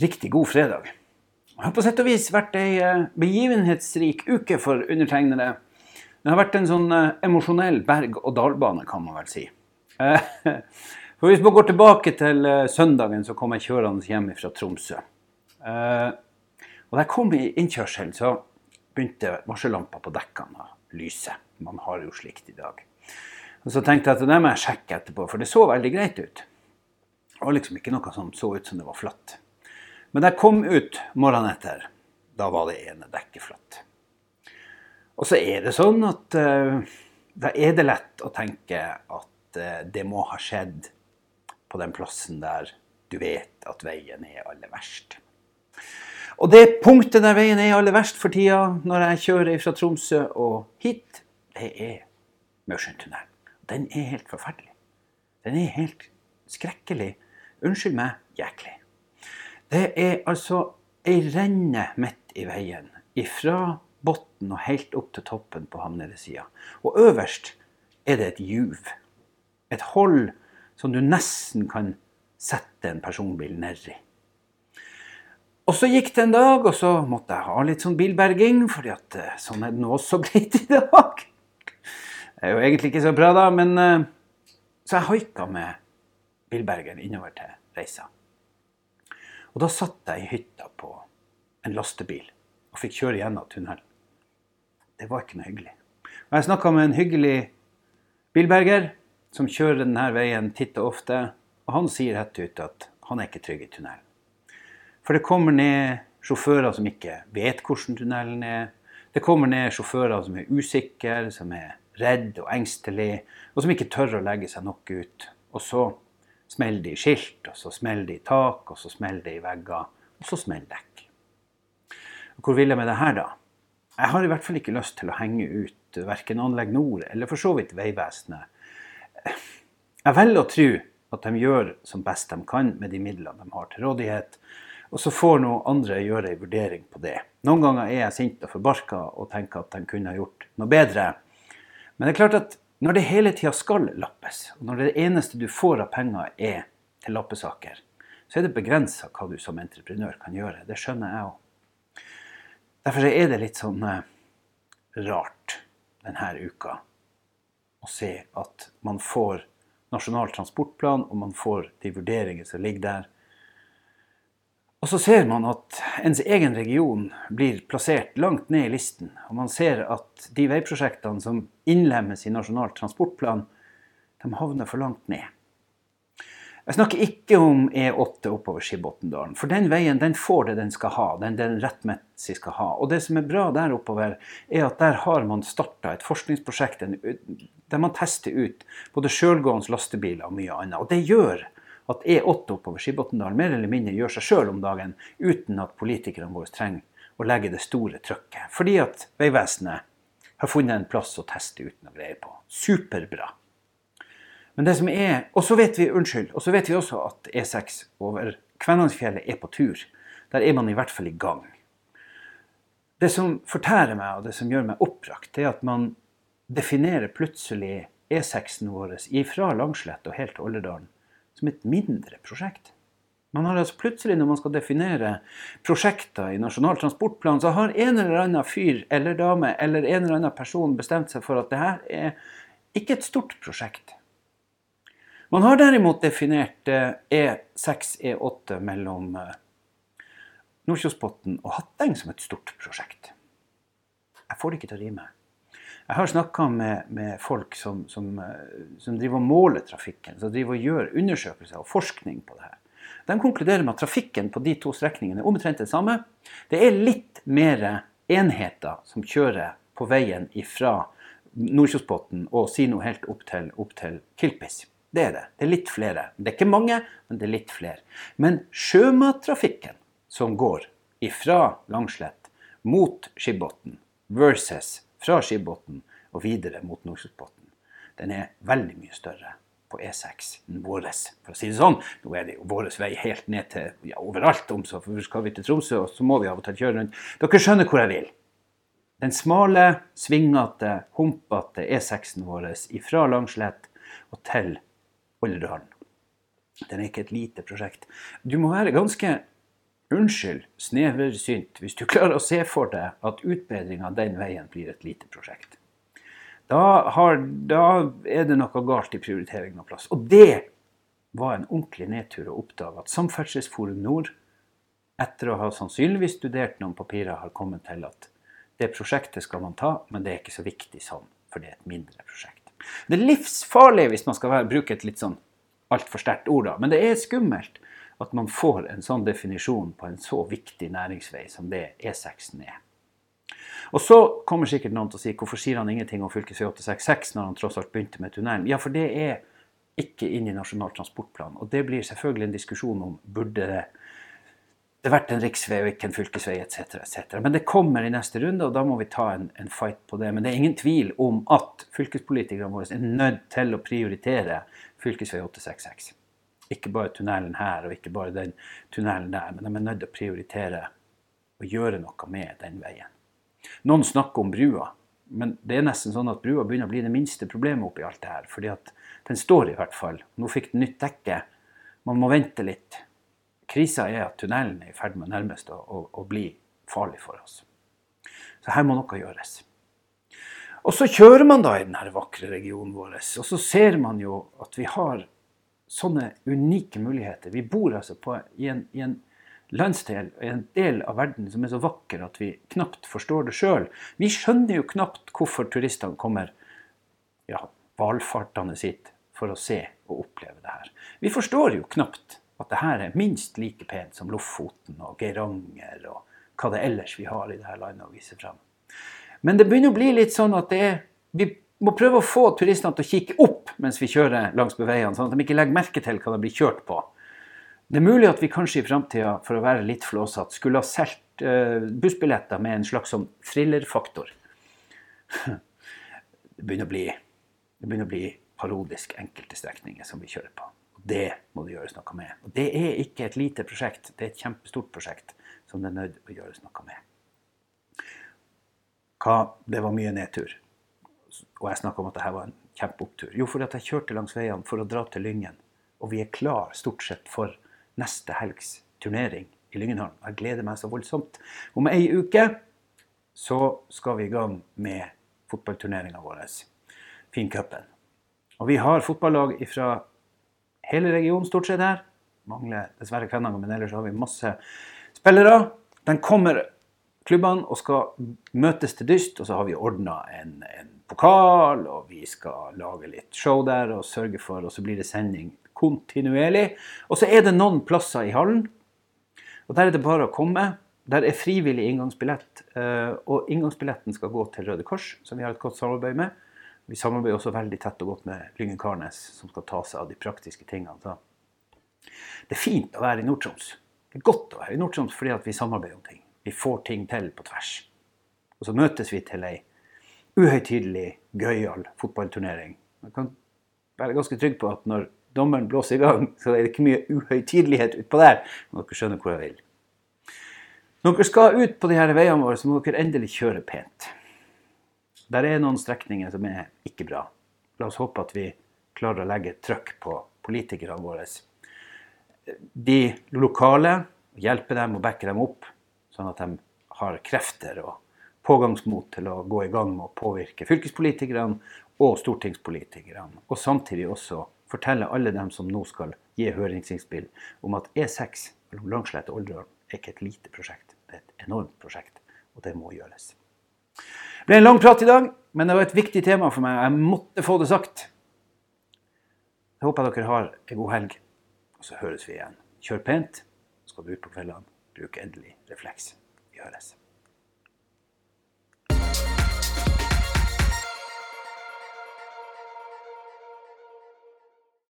riktig god fredag. Det har på sett og vis vært ei eh, begivenhetsrik uke for undertegnede. Det har vært en sånn eh, emosjonell berg-og-dal-bane, kan man vel si. Eh, for Hvis man går tilbake til søndagen, så kom jeg kjørende hjem fra Tromsø. Og da jeg kom i innkjørselen, så begynte varsellampa på dekkene å lyse. Man har jo slikt i dag. Og Så tenkte jeg at det må jeg sjekke etterpå, for det så veldig greit ut. Det var liksom ikke noe som så ut som det var flatt. Men da jeg kom ut morgenen etter, da var det ene dekket flatt. Og så er det sånn at uh, da er det lett å tenke at uh, det må ha skjedd på den plassen der du vet at veien er aller verst. Og det punktet der veien er aller verst for tida, når jeg kjører fra Tromsø og hit, det er Mørsundtunnelen. Den er helt forferdelig. Den er helt skrekkelig. Unnskyld meg, jæklig. Det er altså ei renne midt i veien. Ifra bunnen og helt opp til toppen på havnesida. Og øverst er det et juv. Et hold som du nesten kan sette en personbil nedi. Og så gikk det en dag, og så måtte jeg ha litt sånn bilberging, fordi at eh, sånn er det nå også blitt i dag. Det er jo egentlig ikke så bra, da, men eh, Så jeg haika med bilbergeren innover til reisa. Og da satt jeg i hytta på en lastebil og fikk kjøre gjennom tunnelen. Det var ikke noe hyggelig. Og jeg snakka med en hyggelig bilberger som kjører denne veien titt og ofte, og han sier rett ut at han er ikke trygg i tunnelen. For det kommer ned sjåfører som ikke vet hvordan tunnelen er. Det kommer ned sjåfører som er usikre, som er redd og engstelige, og som ikke tør å legge seg nok ut. Og så smeller det i skilt, og så smeller det i tak, og så smeller det i vegger, og så smeller dekk. Hvor vil jeg med det her, da? Jeg har i hvert fall ikke lyst til å henge ut verken Anlegg Nord eller for så vidt Vegvesenet. Jeg velger å tro at de gjør som best de kan med de midlene de har til rådighet. Og så får noen andre gjøre en vurdering på det. Noen ganger er jeg sint og forbarka og tenker at de kunne ha gjort noe bedre. Men det er klart at når det hele tida skal lappes, og når det eneste du får av penger er til lappesaker, så er det begrensa hva du som entreprenør kan gjøre. Det skjønner jeg òg. Derfor er det litt sånn eh, rart denne uka å se at man får Nasjonal transportplan, og man får de vurderinger som ligger der. Og så ser man at ens egen region blir plassert langt ned i listen. Og man ser at de veiprosjektene som innlemmes i Nasjonal transportplan, de havner for langt ned. Jeg snakker ikke om E8 oppover Skibotndalen. For den veien den får det den skal ha. Den den rettmessig skal ha. Og det som er bra der oppover, er at der har man starta et forskningsprosjekt der man tester ut både sjølgående lastebiler og mye annet. Og det gjør at E8 oppover Skibotndalen mer eller mindre gjør seg sjøl om dagen, uten at politikerne våre trenger å legge det store trøkket. Fordi at Vegvesenet har funnet en plass å teste uten å greie på. Superbra. Men det som er, Og så vet vi unnskyld, og så vet vi også at E6 over Kvænangsfjellet er på tur. Der er man i hvert fall i gang. Det som fortærer meg, og det som gjør meg oppbrakt, er at man definerer plutselig E6-en vår ifra Langslett og helt til Olderdalen som et mindre prosjekt. Man har altså plutselig, når man skal definere prosjekter i Nasjonal transportplan, så har en eller annen fyr eller dame eller en eller annen person bestemt seg for at det her er ikke et stort prosjekt. Man har derimot definert E6, eh, E8 mellom eh, Nordkjosbotn og Hatteng som et stort prosjekt. Jeg får det ikke til å rime. Jeg har snakka med, med, folk som, som, eh, som, driver og måler trafikken, som driver og gjør undersøkelser og forskning på det her. De konkluderer med at trafikken på de to strekningene er omtrent det samme. Det er litt mer enheter som kjører på veien fra Nordkjosbotn og Sino helt opp til, opp til Kilpis. Det er det. Det er litt flere. Det er ikke mange, men det er litt flere. Men sjømattrafikken som går ifra Langslett mot Skibotn versus fra Skibotn og videre mot Nordkjosbotn, den er veldig mye større på E6 enn vår. For å si det sånn, nå er det jo vår vei helt ned til ja, overalt om så, for skal vi til Tromsø, og så må vi av og til kjøre rundt. Dere skjønner hvor jeg vil. Den smale, svingete, humpete E6-en vår ifra Langslett og til Olderdalen. Den er ikke et lite prosjekt. Du må være ganske unnskyld, sneversynt hvis du klarer å se for deg at utbedringa den veien blir et lite prosjekt. Da, har, da er det noe galt i prioriteringen av plass. Og det var en ordentlig nedtur å oppdage at Samferdselsforum Nord, etter å ha sannsynligvis studert noen papirer, har kommet til at det prosjektet skal man ta, men det er ikke så viktig sånn, for det er et mindre prosjekt. Det er livsfarlig hvis man skal bruke et litt sånn altfor sterkt ord, da, men det er skummelt at man får en sånn definisjon på en så viktig næringsvei som det E6 er. Og så kommer sikkert noen til å si hvorfor sier han ingenting om fv. 866 når han tross alt begynte med tunnelen? Ja, for det er ikke inn i Nasjonal transportplan. Og det blir selvfølgelig en diskusjon om burde det det vært en riksvei og ikke en fylkesvei etc. etc. Men det kommer i neste runde, og da må vi ta en, en, fight på det. Men det er ingen tvil om at fylkespolitikerne våre er nødt til å prioritere fv. 866. Ikke bare tunnelen her og ikke bare den tunnelen der, men de er nødt til å prioritere å gjøre noe med den veien. Noen snakker om brua, men det er nesten sånn at brua begynner å bli det minste problemet oppi alt det her. fordi at den står i hvert fall. Nå fikk den nytt dekke. Man må vente litt. Krisa er at tunnelen er i ferd med nærmest å, å, å bli farlig for oss. Så her må noe gjøres. Og så kjører man da i denne vakre regionen vår, og så ser man jo at vi har sånne unike muligheter. Vi bor altså på, i, en, i, en, landsdel i en del av verden som er så vakker at vi knapt forstår det sjøl. Vi skjønner jo knapt hvorfor turistene kommer ja, valfartende hit for å se og oppleve det her. Vi forstår jo knapt at det her er minst like pent som Lofoten og Geiranger og hva det ellers vi har i dette landet å vise fram. Men det begynner å bli litt sånn at det er, vi må prøve å få turistene til å kikke opp mens vi kjører langs veiene, sånn at de ikke legger merke til hva de blir kjørt på. Det er mulig at vi kanskje i framtida, for å være litt flåsete, skulle ha solgt uh, bussbilletter med en slags sånn thrillerfaktor. Det begynner, bli, det begynner å bli parodisk enkelte strekninger som vi kjører på. Og Det må det gjøres noe med. Og Det er ikke et lite prosjekt, det er et kjempestort prosjekt som det er nødt å gjøres noe med. Hva, det var mye nedtur og jeg snakka om at dette var en kjempeopptur. Jo, fordi at jeg kjørte langs veiene for å dra til Lyngen. Og vi er klar stort sett for neste helgs turnering i Lyngenhallen. Jeg gleder meg så voldsomt. Om ei uke så skal vi i gang med fotballturneringa vår, Fincupen. Og vi har fotballag fra hele regionen stort sett her. Mangler dessverre Kvænangen, men ellers har vi masse spillere. Den kommer klubbene og skal møtes til dyst, og så har vi ordna en, en pokal, og vi skal lage litt show der og sørge for Og så blir det sending kontinuerlig. Og så er det noen plasser i hallen, og der er det bare å komme. Der er frivillig inngangsbillett, eh, og inngangsbilletten skal gå til Røde Kors, som vi har et godt samarbeid med. Vi samarbeider også veldig tett og godt med Lyngen Karnes, som skal ta seg av de praktiske tingene. Så det er fint å være i Nord-Troms. Det er godt å være i Nord-Troms fordi vi samarbeider om ting. Vi får ting til på tvers. Og så møtes vi til ei uhøytidelig, gøyal fotballturnering. Man kan være ganske trygg på at når dommeren blåser i gang, så er det ikke mye uhøytidelighet utpå der. når dere skjønner hvor jeg vil. Når dere skal ut på de her veiene våre, så må dere endelig kjøre pent. Der er noen strekninger som er ikke bra. La oss håpe at vi klarer å legge trøkk på politikerne våre. De lokale, hjelpe dem og backe dem opp, sånn at de har krefter og pågangsmot til å gå i gang med å påvirke fylkespolitikerne og stortingspolitikerne. Og samtidig også fortelle alle dem som nå skal gi høringsinnspill, om at E6 mellom Langslett og Olderdalen er ikke et lite prosjekt. Det er et enormt prosjekt, og det må gjøres. Det ble en lang prat i dag, men det var et viktig tema for meg. Jeg måtte få det sagt. Jeg håper dere har en god helg, og så høres vi igjen. Kjør pent. så Skal du ut på kveldene, bruk endelig refleks. Vi høres.